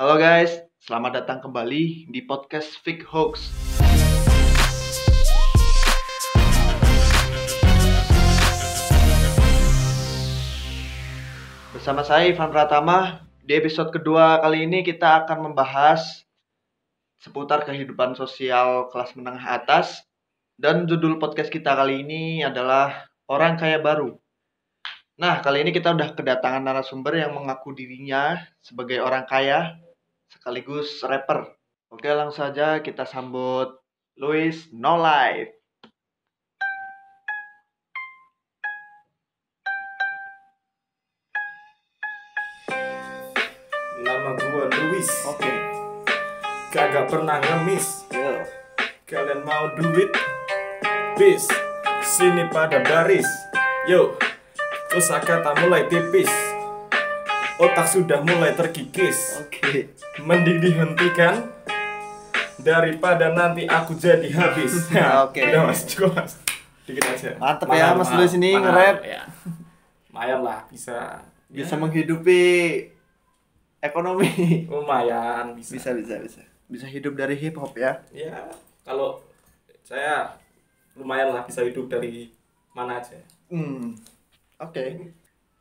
Halo guys, selamat datang kembali di podcast Fake Hoax. Bersama saya Ivan Pratama, di episode kedua kali ini kita akan membahas seputar kehidupan sosial kelas menengah atas dan judul podcast kita kali ini adalah Orang Kaya Baru. Nah, kali ini kita udah kedatangan narasumber yang mengaku dirinya sebagai orang kaya sekaligus rapper. Oke, langsung saja kita sambut Louis No Life. Nama gua Luis Oke. Kagak pernah ngemis Yo. Kalian mau duit? Bis Sini pada baris Yo Terus kata mulai tipis Otak sudah mulai terkikis Oke. Mending dihentikan Daripada nanti aku jadi habis Oke. Udah mas, cukup mas Dikit aja Mantep ya, Mas Luis ini mahal, nge-rap. ya. Lumayan lah, bisa Bisa Ya, menghidupi ekonomi. Lumayan, bisa Bisa, bisa, bisa. Bisa hidup dari hip hop ya. ya kalau saya lumayan lah bisa hidup dari mana aja Hmm. Oke.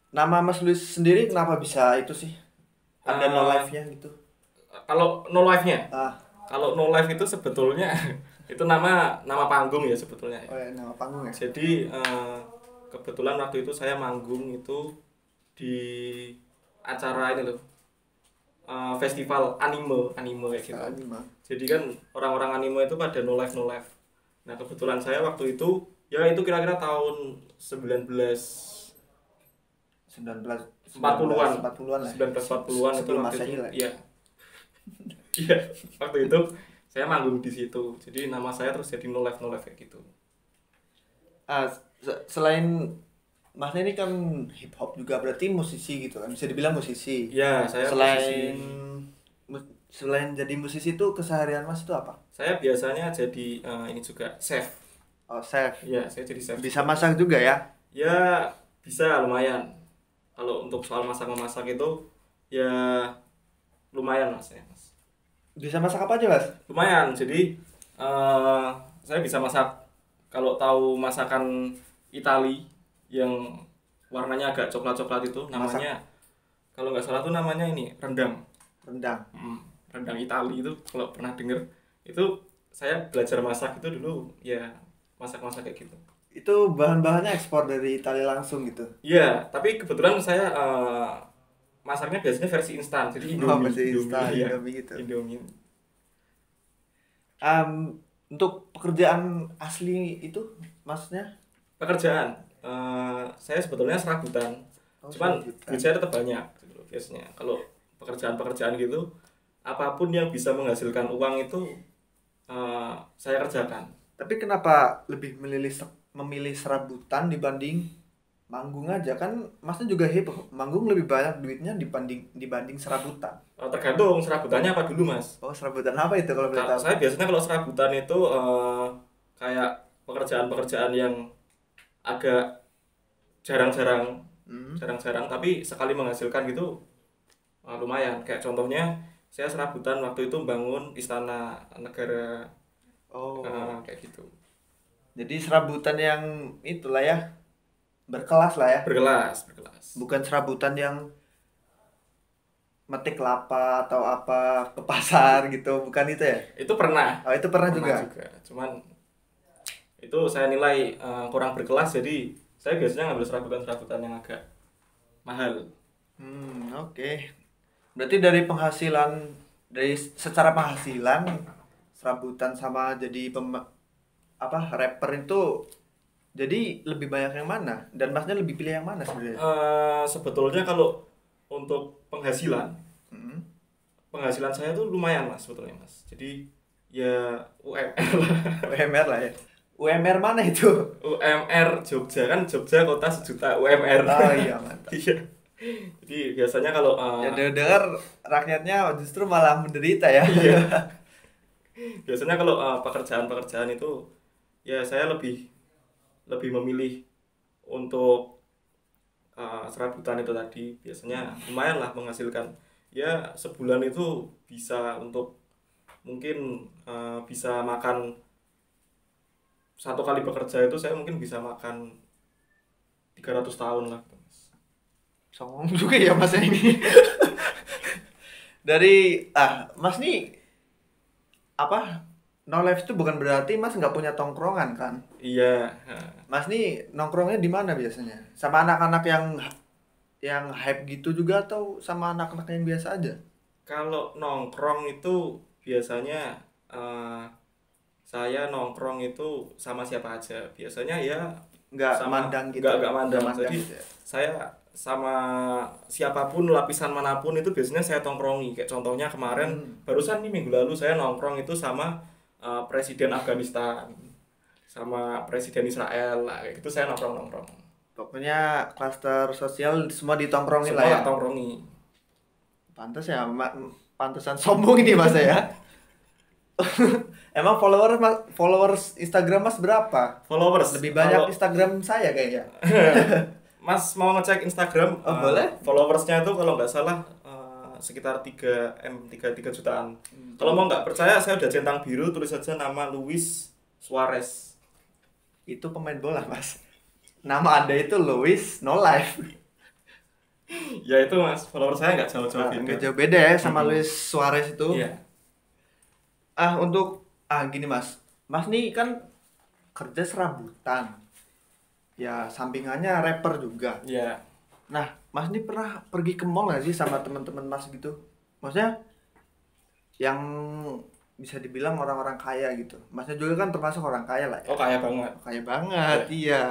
Nama Mas Luis sendiri kenapa bisa itu sih? Ada Eh, no life-nya gitu. kalau no life nya Ah, kalau no life itu sebetulnya itu nama nama panggung ya sebetulnya oh ya, nama panggung ya. jadi eh, kebetulan waktu itu saya manggung itu di acara ini loh eh, festival anime anime kayak gitu Anima. jadi kan orang-orang anime itu pada no life no life nah kebetulan saya waktu itu ya itu kira-kira tahun 19 19 40-an 40-an lah. 1940-an itu Sebelum waktu itu lah. iya iya waktu itu saya manggung di situ jadi nama saya terus jadi no life no life kayak gitu Ah, se- selain Mas ini kan hip hop juga berarti musisi gitu kan. Bisa dibilang musisi. ya saya selain posisi- mu- selain jadi musisi itu keseharian Mas itu apa? saya biasanya jadi eh, ini juga chef Oh, chef. ya saya jadi chef Bisa masak juga ya? ya bisa lumayan kalau untuk soal masak memasak itu ya lumayan mas ya mas. Bisa masak apa aja, Mas? lumayan jadi eh saya bisa masak. Kalau tahu masakan Itali yang warnanya agak coklat-coklat itu namanya kalau nggak salah tuh namanya ini rendang. Rendang. Hmm, rendang Itali itu kalau pernah denger itu saya belajar masak itu dulu ya masak-masak kayak gitu Itu bahan-bahannya ekspor dari Italia langsung gitu. Iya, tapi kebetulan saya eh, masaknya biasanya versi instan, jadi Oh, Indomie, versi instan, iya. Indomie gitu. Indomie. Am, untuk pekerjaan asli itu maksudnya? Pekerjaan, eh, saya sebetulnya serabutan, Oh, cuman duit saya tetap banyak gitu biasanya. Kalau pekerjaan-pekerjaan gitu, apa pun yang bisa menghasilkan uang itu eh, saya kerjakan. Tapi kenapa lebih memilih memilih serabutan dibanding manggung aja kan Masnya juga hip hop. Manggung lebih banyak duitnya dibanding dibanding serabutan. Eh, tergantung serabutannya apa dulu mas. Oh, serabutan apa itu kalau boleh tahu? saya biasanya kalau serabutan itu eh, kayak pekerjaan-pekerjaan yang agak jarang-jarang Hmm. jarang-jarang tapi sekali menghasilkan gitu uh, lumayan kayak contohnya saya serabutan waktu itu bangun istana negara Oh. uh, kayak gitu Jadi serabutan yang itulah ya berkelas lah ya. berkelas berkelas Bukan serabutan yang metik kelapa atau apa ke pasar gitu, bukan itu ya? itu pernah Oh, itu pernah, juga. cuman itu saya nilai uh, kurang berkelas jadi saya biasanya ngambil serabutan-serabutan yang agak mahal Hmm, oke. Berarti dari penghasilan dari secara penghasilan serabutan sama jadi pem, apa rapper itu jadi lebih banyak yang mana? Dan masnya lebih pilih yang mana sebenarnya? Uh, sebetulnya kalau untuk penghasilan Hmm. penghasilan saya tuh lumayan mas sebetulnya mas jadi ya UMR lah UMR lah ya. UMR mana itu? UMR Jogja kan Jogja kota sejuta UMR Oh iya mantap. iya jadi biasanya kalau uh, Ya dengar rakyatnya justru malah menderita ya. Iya. biasanya kalau uh, pekerjaan-pekerjaan itu ya saya lebih lebih memilih untuk uh, serabutan itu tadi biasanya lumayan lah menghasilkan ya sebulan itu bisa untuk mungkin eh, bisa makan satu kali bekerja itu saya mungkin bisa makan 300 tahun lah Mas. Songong juga ya mas ini. Dari ah mas nih apa no life itu bukan berarti mas nggak punya tongkrongan kan? iya Mas nih nongkrongnya di mana biasanya? Sama anak-anak yang yang hype gitu juga atau sama anak-anak yang biasa aja? kalau nongkrong itu biasanya eh, saya nongkrong itu sama siapa aja biasanya ya Nggak Sama- mandang gitu. nggak- nggak mandang. Nggak Jadi- gitu ya. saya sama siapa pun lapisan mana pun itu biasanya saya tongkrongi kayak contohnya kemarin Hmm. barusan nih minggu lalu saya nongkrong itu sama uh, presiden Afghanistan sama presiden Israel lah kayak gitu saya nongkrong nongkrong Pokoknya klaster sosial semua ditongkrongin semua lah ya. tongkrongi Pantes ya, ma- pantesan sombong ini mas ya. Emang followers mas, followers Instagram mas berapa? followers Lebih banyak Kalau Instagram saya kayaknya. Mas mau ngecek Instagram Oh, uh, boleh. followersnya itu kalau nggak salah sekitar 3 m 3 3 jutaan Hmm. kalau mau nggak percaya saya udah centang biru tulis saja nama Luis Suarez Itu pemain bola mas. Nama anda itu Louis No Life. ya itu mas follower saya nggak jauh-jauh Nah, beda nggak jauh beda ya sama Mhm. Luis Suarez itu. iya Ah untuk ah gini mas, mas nih kan kerja serabutan. Ya sampingannya rapper juga. iya Nah, Mas ini pernah pergi ke mall nggak sih sama teman-teman Mas gitu? Maksudnya yang bisa dibilang orang-orang kaya gitu. Masnya juga kan termasuk orang kaya lah ya. oh kaya banget Kaya banget, iya.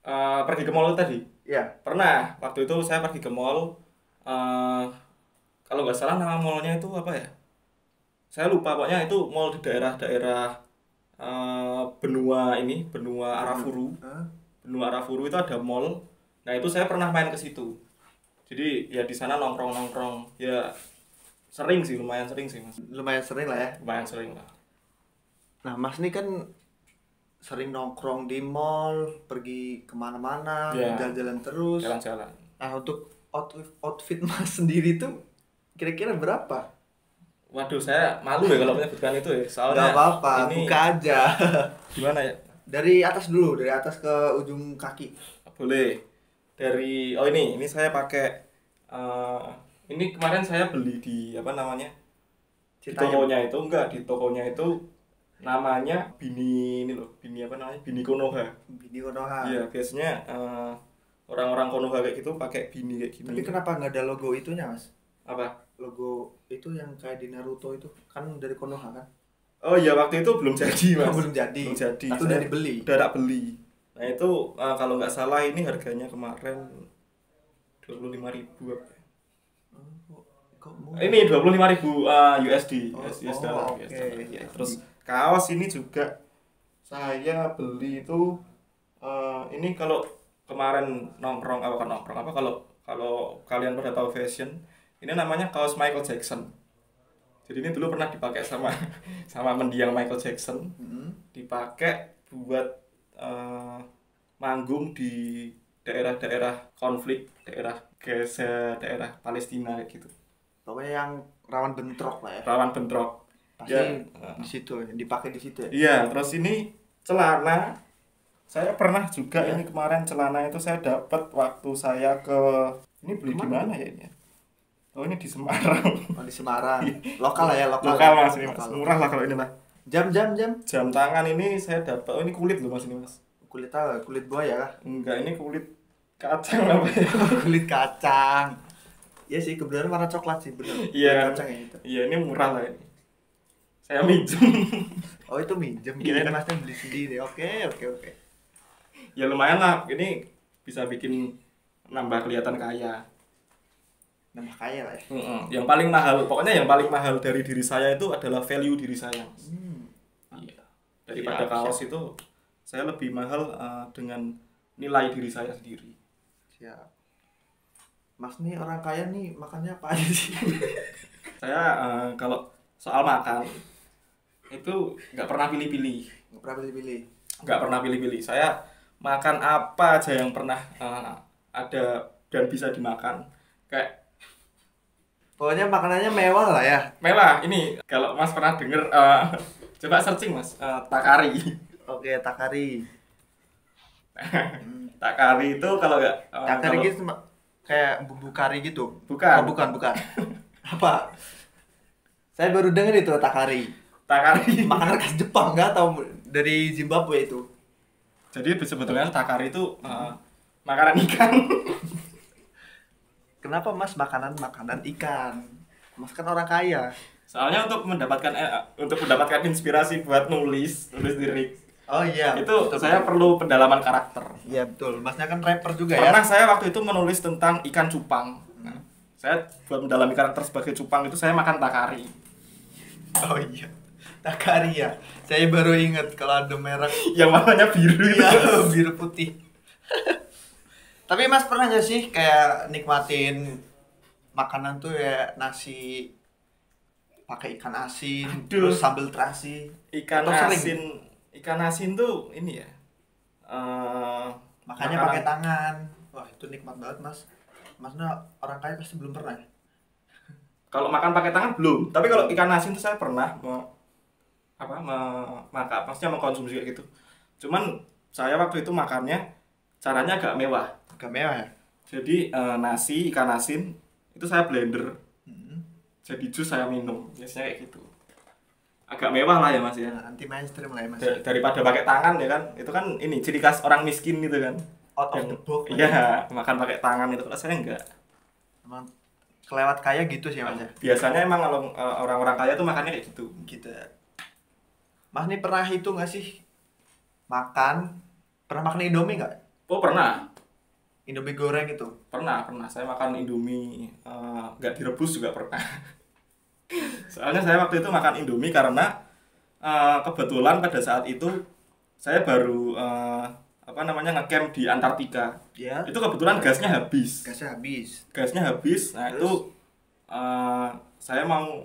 Eh, pergi ke mall tadi Iya. pernah waktu itu saya pergi ke mall eh, kalau nggak salah nama mallnya itu apa ya saya lupa pokoknya itu mall di daerah-daerah eh, benua ini benua Arafuru Hah? benua Arafuru itu ada mall nah itu saya pernah main ke situ jadi ya di sana nongkrong nongkrong ya sering sih lumayan sering sih mas Lumayan sering lah ya. lumayan sering lah Nah, Mas ini kan sering nongkrong di mall, pergi ke mana-mana, Iya. jalan-jalan terus. jalan-jalan Nah, untuk outfit, outfit Mas sendiri tuh kira-kira berapa? waduh saya malu ya kalau menyebutkan itu ya soalnya Gak apa-apa, ini buka aja. gimana ya Dari atas dulu, dari atas ke ujung kaki. boleh dari oh ini ini saya pakai eh, ini kemarin saya beli di apa namanya di Citayam. tokonya itu enggak di tokonya itu namanya bini ini loh bini apa namanya bini konoha Bini Konoha. iya biasanya eh, orang-orang konoha kayak gitu pakai bini kayak gini Tapi kenapa nggak ada logo itunya, Mas? apa Logo itu yang kayak di Naruto itu kan dari Konoha kan? oh iya waktu itu belum jadi mas belum jadi. belum jadi Tapi Saya udah dibeli. udah tak beli nah itu eh, kalau nggak salah ini harganya kemarin dua puluh lima ribu apa ya? Oh, ini dua puluh lima ribu uh, USD Oh, US, US oh, dollar, oke. US dollar, ya. terus kaos ini juga saya beli itu uh, ini kalau kemarin nongkrong apa nongkrong apa kalau kalau kalian pada tahu fashion ini namanya kaos Michael Jackson jadi ini dulu pernah dipakai sama sama mendiang Michael Jackson Hmm. dipakai buat uh, manggung di daerah-daerah konflik daerah Gaza daerah Palestina kayak gitu Pokoknya yang rawan bentrok lah ya. rawan bentrok Pasti Ya. di situ, ya, dipakai di situ ya. Iya, terus ini celana. Saya pernah juga Iya. ini kemarin celana itu saya dapat waktu saya ke ini beli di mana ya ini? ya? Oh ini di Semarang. Oh, di Semarang. Lokal lah ya, lokal. Lokal ya. mas ini mas, murah lah kalau ini lah. Jam jam jam. Jam tangan ini saya dapat. Oh ini kulit loh mas ini mas. Kulit apa? Kulit buaya kah? Enggak ini kulit kacang apa ya? kulit kacang. Iya sih, kebetulan warna coklat sih bener. Iya. Kacang itu. Iya ini murah lah ini. Saya minjem. Oh itu minjem, Iya. kirain masnya beli sendiri. Oke oke oke. ya lumayan lah. Ini bisa bikin nambah kelihatan kaya. Nama kaya lah ya. Mm-mm. Yang paling mahal, pokoknya yang paling mahal dari diri saya itu adalah value diri saya. Hmm. Daripada Siap, kaos itu, saya lebih mahal eh, dengan nilai diri saya sendiri. Siap. Mas nih orang kaya nih makannya apa aja sih? Saya eh, kalau soal makan itu nggak pernah pilih-pilih, Nggak pernah pilih-pilih. nggak pernah pilih-pilih. Saya makan apa aja yang pernah eh, ada dan bisa dimakan. Kayak Pokoknya makanannya mewah lah ya. Mewah, ini kalau Mas pernah denger eh, coba searching Mas, eh, takari. Oke, takari. takari itu kalau nggak eh, Takari kalau- gitu Mbak. kayak bumbu kari gitu. Bukan. Oh, bukan, bukan. Apa? Saya baru denger itu takari. takari. Makanan khas Jepang nggak atau dari Zimbabwe itu? Jadi sebetulnya takari itu eh, makanan ikan. Kenapa Mas makanan makanan ikan? Mas kan orang kaya. Soalnya untuk mendapatkan eh, untuk mendapatkan inspirasi buat nulis, nulis lirik Oh iya. itu betul, saya betul. perlu pendalaman karakter. Iya betul. Masnya kan rapper juga ya. Pernah saya waktu itu menulis tentang ikan cupang. Nah, saya buat mendalami karakter sebagai cupang itu saya makan takari. Oh iya. Takari ya. Saya baru ingat kalau ada merek Yang warnanya biru. Iya, biru putih. Tapi Mas pernah nggak sih kayak nikmatin makanan tuh ya nasi pakai ikan asin, Aduh. terus sambal terasi, Ikan Atau sering? asin, ikan asin tuh ini ya. eh, makanya makanan- pakai tangan. Wah itu nikmat banget Mas. Masnya orang kaya pasti belum pernah. ya? Kalau makan pakai tangan belum, tapi kalau ikan asin tuh saya pernah me, apa me, maka maksudnya mengkonsumsi kayak gitu. Cuman saya waktu itu makannya caranya agak mewah. Agak mewah ya. Jadi eh, nasi ikan asin itu saya blender. Jadi jus saya minum. Biasanya kayak gitu. Agak mewah lah ya mas ya. Anti mainstream lah ya Mas. Da- daripada pakai tangan ya kan, itu kan ini ciri khas orang miskin gitu kan. Out of Yang- the box. Iya, makan pakai tangan itu. Kalau saya enggak. Emang kelewat kaya gitu sih Mas ya. Biasanya emang kalau eh, orang-orang kaya tuh makannya kayak gitu. Gitu. ya. Mas nih pernah itu nggak sih makan pernah makan Indomie nggak? Oh pernah, Indomie goreng itu. pernah, pernah. Saya makan Indomie eh, nggak direbus juga pernah. Soalnya saya waktu itu makan Indomie karena eh, kebetulan pada saat itu saya baru eh, apa namanya ngecamp di Antartika. Ya. Itu kebetulan gasnya habis. Gasnya habis. gasnya habis nah Terus? itu eh, saya mau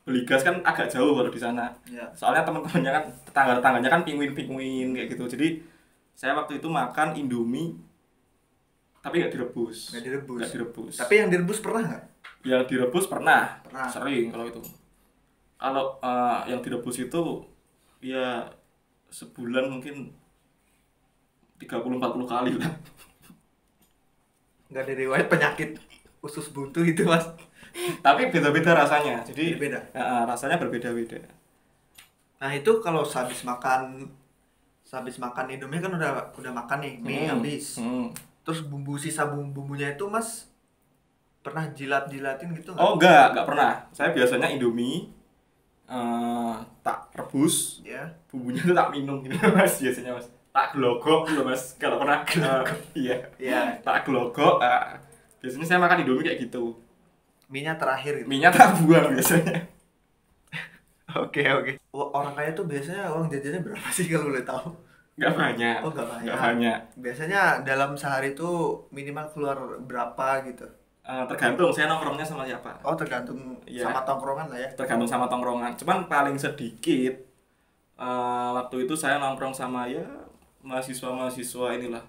beli gas kan agak jauh kalau di sana Ya. soalnya teman-temannya kan tetangga tetangganya kan pingwin kayak gitu jadi saya waktu itu makan indomie tapi nggak direbus Nggak direbus. nggak direbus Tapi yang direbus pernah nggak? Yang direbus pernah Pernah. sering kalau itu kalau eh, yang direbus itu ya sebulan mungkin 30-40 kali lah Nggak ada riwayat penyakit usus buntu itu mas. tapi beda-beda rasanya jadi Beda. eh, rasanya berbeda-beda Nah itu kalau habis makan habis makan Indomie kan udah udah makan nih mie Hmm. habis. Hmm. Terus bumbu sisa bumbu bumbunya itu mas pernah jilat jilatin gitu nggak? Oh enggak, enggak pernah. Saya biasanya Indomie eh tak rebus, Ya. bumbunya itu tak minum gitu Mas biasanya Mas. Tak glogok gitu Mas. Kalau pernah eh, iya, Iya. tak glogok. eh, biasanya saya makan Indomie kayak gitu. Mie-nya terakhir gitu. Minyak tak buang biasanya. Oke oke. Wah, Orang kaya tuh biasanya uang jajannya berapa sih kalau boleh tahu? Enggak banyak. Oh nggak banyak. Enggak banyak. Biasanya dalam sehari itu minimal keluar berapa gitu? Eh, tergantung saya nongkrongnya sama siapa. Oh tergantung Iya. sama tongkrongan lah ya. Tergantung sama tongkrongan. Cuman paling sedikit eh, waktu itu saya nongkrong sama ya mahasiswa-mahasiswa inilah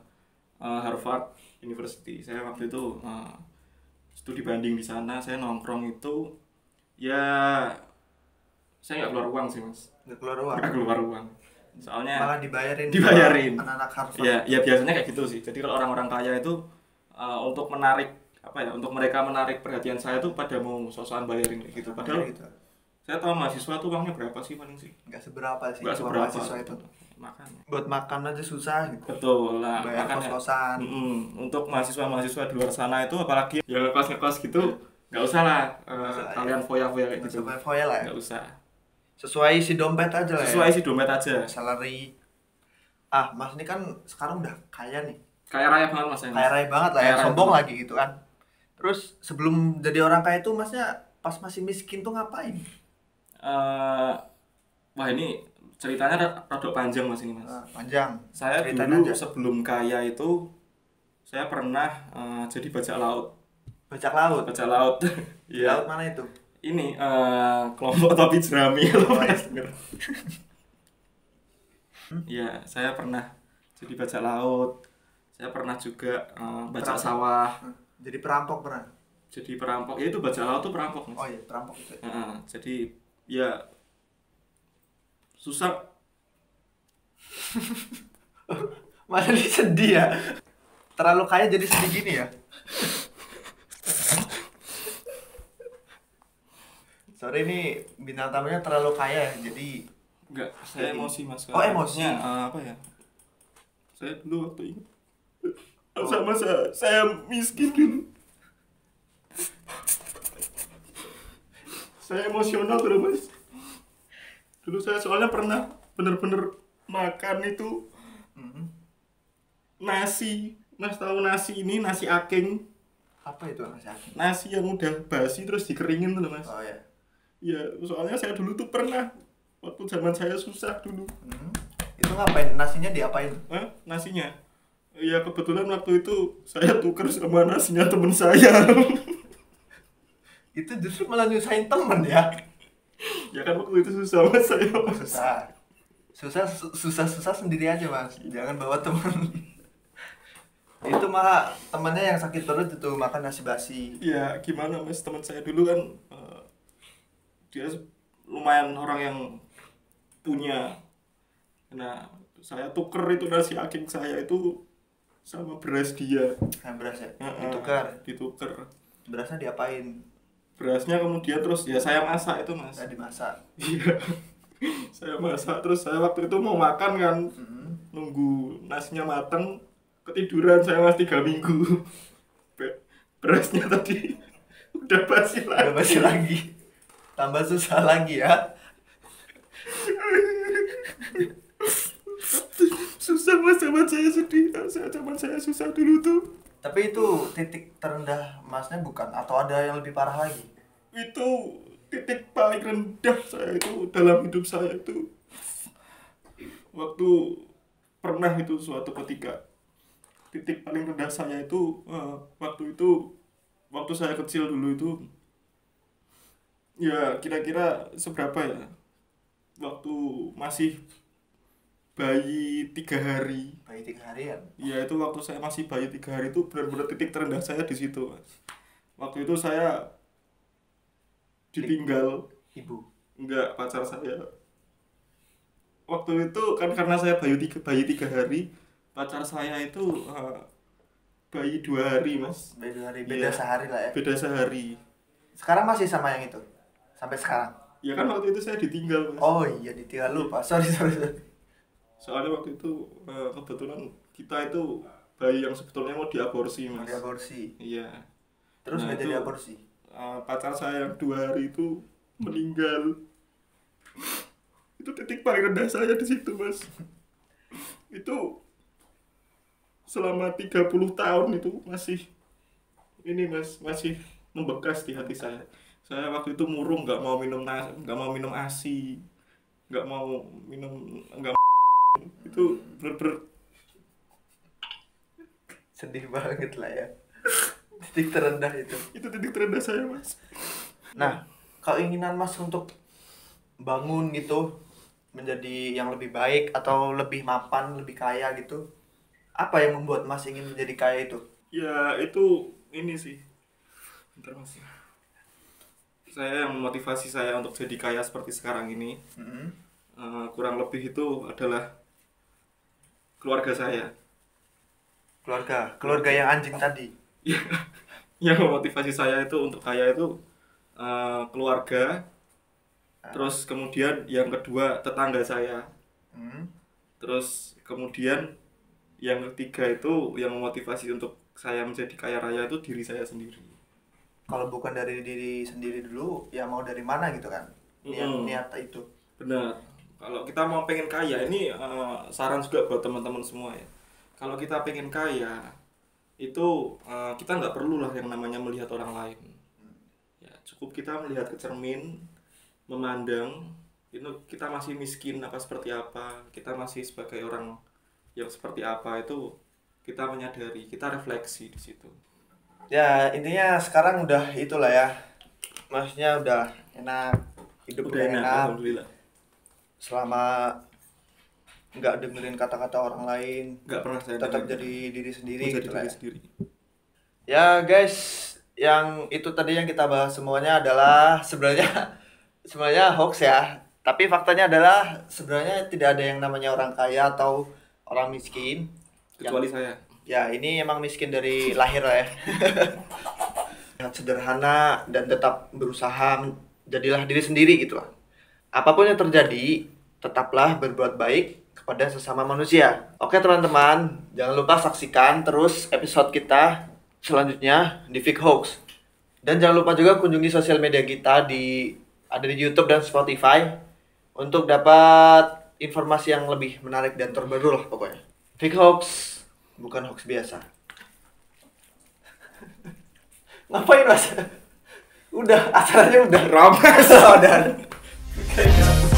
eh, Harvard University. Saya waktu itu eh, studi banding di sana. Saya nongkrong itu ya saya nggak keluar uang sih mas. Nggak keluar uang. Nggak keluar uang. Soalnya Malah dibayarin. Dibayarin. Anak-anak Harvard. ya ya biasanya kayak gitu sih. Jadi kalau orang-orang kaya itu eh, untuk menarik apa ya untuk mereka menarik perhatian saya tuh pada mau sosokan bayarin kayak gitu. Padahal gitu. saya tahu mahasiswa tuh uangnya berapa sih paling sih? Nggak seberapa sih. Nggak seberapa mahasiswa itu. Makanya. Buat makan aja susah gitu. Betul lah. Bayar makanya. kos-kosan. Mm-mm. Untuk mahasiswa-mahasiswa di luar sana itu apalagi yang ngekos ngekos gitu nggak usah lah usah, ya. kalian foya-foya kayak gitu. sampai foya lah ya. Nggak usah. Sesuai si dompet aja lah Sesuai ya. isi dompet aja. Salary. Ah, Mas ini kan sekarang udah kaya nih. Kayak raya banget mas. Kaya raya banget lah ya. Kaya raya Sombong lagi gitu kan. Terus sebelum jadi orang kaya itu masnya pas masih miskin tuh ngapain? Eh, wah ini ceritanya rada- panjang mas ini mas. Ah, panjang. saya ceritain dulu aja. sebelum kaya itu saya pernah eh, jadi bajak laut. Bajak laut. Bajak laut. Iya. Laut mana itu? Ini eh, kelompok topi jerami kalau pernah denger. Iya, saya pernah jadi bajak laut. Saya pernah juga eh, bajak sawah. Jadi perampok pernah. jadi perampok ya itu bajak laut tuh perampok mas Oh iya, perampok itu. ya. Jadi ya susah Masa dia sedih ya? Terlalu kaya jadi sedih gini ya? Sorry ini bintang tamunya terlalu kaya ya, jadi enggak saya Jadi- emosi mas Oh, emosi. Maksudnya, eh, apa ya saya dulu waktu ini sama saya saya miskin dulu saya emosional dulu mas dulu saya soalnya pernah bener-bener makan itu Mhm. nasi mas tahu nasi ini nasi aking apa itu nasi aking? nasi yang udah basi terus dikeringin tuh mas Oh ya. ya soalnya saya dulu tuh pernah waktu zaman saya susah dulu Mhm. Itu ngapain? Nasinya diapain? Hah? nasinya ya kebetulan waktu itu saya tuker sama nasinya temen saya Itu justru malah nyusahin temen ya. ya kan waktu itu susah mas saya mas. Susah. Susah susah susah sendiri aja mas. Jangan bawa temen. itu mah temennya yang sakit perut itu makan nasi basi. ya gimana mas teman saya dulu kan eh, dia lumayan orang yang punya nah saya tuker itu nasi aking saya itu sama beras dia Nah, beras ya. Heeh, Ditukar. ditukar Berasnya diapain? berasnya kemudian terus ya saya masak itu mas Saya dimasak. iya saya masak terus saya waktu itu mau makan kan Mhm. nunggu nasinya mateng ketiduran saya mas tiga minggu Be- berasnya tadi udah basi lagi Udah basi lagi. Tambah susah lagi ya. Susah mas zaman saya sedih. Saya zaman saya susah dulu tuh. Tapi itu titik terendah masnya bukan? Atau ada yang lebih parah lagi? itu titik paling rendah saya itu dalam hidup saya itu. Waktu pernah itu suatu ketika titik paling rendah saya itu eh, waktu itu waktu saya kecil dulu itu ya kira-kira seberapa ya? Waktu masih bayi tiga hari Bayi tiga harian. ya itu waktu saya masih bayi tiga hari itu benar-benar titik terendah saya di situ mas waktu itu saya ditinggal Ibu. enggak pacar saya waktu itu kan karena saya bayi tiga bayi tiga hari pacar saya itu eh, bayi dua hari mas Beda hari, beda Iya. sehari lah ya. beda sehari Sekarang masih sama yang itu? Sampai sekarang? ya kan waktu itu saya ditinggal mas Oh iya, ditinggal lupa. Sorry, sorry, sorry. Soalnya waktu itu eh, kebetulan kita itu bayi yang sebetulnya mau diaborsi mas. Diaborsi. iya. Terus Nah, nggak jadi itu- aborsi? Eh, pacar saya yang dua hari itu meninggal. Itu titik paling rendah saya di situ mas. Itu selama 30 tahun itu masih ini mas masih membekas di hati saya. Saya waktu itu murung nggak mau minum nggak mau minum asi nggak mau minum nggak itu bener-bener Sedih banget lah ya. Titik terendah itu. itu titik terendah saya mas Nah, keinginan Mas untuk bangun gitu menjadi yang lebih baik atau lebih mapan, lebih kaya gitu. Apa yang membuat Mas ingin menjadi kaya itu? Ya itu ini sih. Bentar mas. Saya yang memotivasi saya untuk jadi kaya seperti sekarang ini Mhm. eh, kurang lebih itu adalah keluarga saya. Keluarga, keluarga yang anjing tadi. yang memotivasi saya itu untuk kaya itu eh, keluarga. Terus kemudian yang kedua tetangga saya. Hmm. Terus kemudian yang ketiga itu yang memotivasi untuk saya menjadi kaya raya itu diri saya sendiri. Kalau bukan dari diri sendiri dulu, ya mau dari mana gitu kan? Niat Mm. niat itu. Benar. Kalau kita mau pengen kaya, ini eh, saran juga buat teman-teman semua ya. Kalau kita pengen kaya, itu eh, kita nggak perlu lah yang namanya melihat orang lain. Ya, cukup kita melihat ke cermin, memandang, itu kita masih miskin apa seperti apa, kita masih sebagai orang yang seperti apa itu kita menyadari, kita refleksi di situ. Ya intinya sekarang udah itulah ya. Maksudnya udah enak, hidup udah, enak, alhamdulillah. Selama nggak dengerin kata-kata orang lain, Nggak pernah saya tetap jadi diri sendiri gitu lah diri ya. sendiri. Ya guys, yang itu tadi yang kita bahas semuanya adalah sebenarnya sebenarnya hoax ya. Tapi faktanya adalah sebenarnya tidak ada yang namanya orang kaya atau orang miskin. kecuali saya Ya, ini emang miskin dari lahir lah ya. Sederhana dan tetap berusaha jadilah diri sendiri gitu lah. Apa pun yang terjadi, tetaplah berbuat baik kepada sesama manusia. Oke teman-teman, jangan lupa saksikan terus episode kita selanjutnya di Fake Hoax. Dan jangan lupa juga kunjungi sosial media kita di ada di YouTube dan Spotify untuk dapat informasi yang lebih menarik dan terbaru lah pokoknya. Fake Hoax bukan hoax biasa. Ngapain mas? Udah, acaranya udah. rames Udah. Okay, yeah.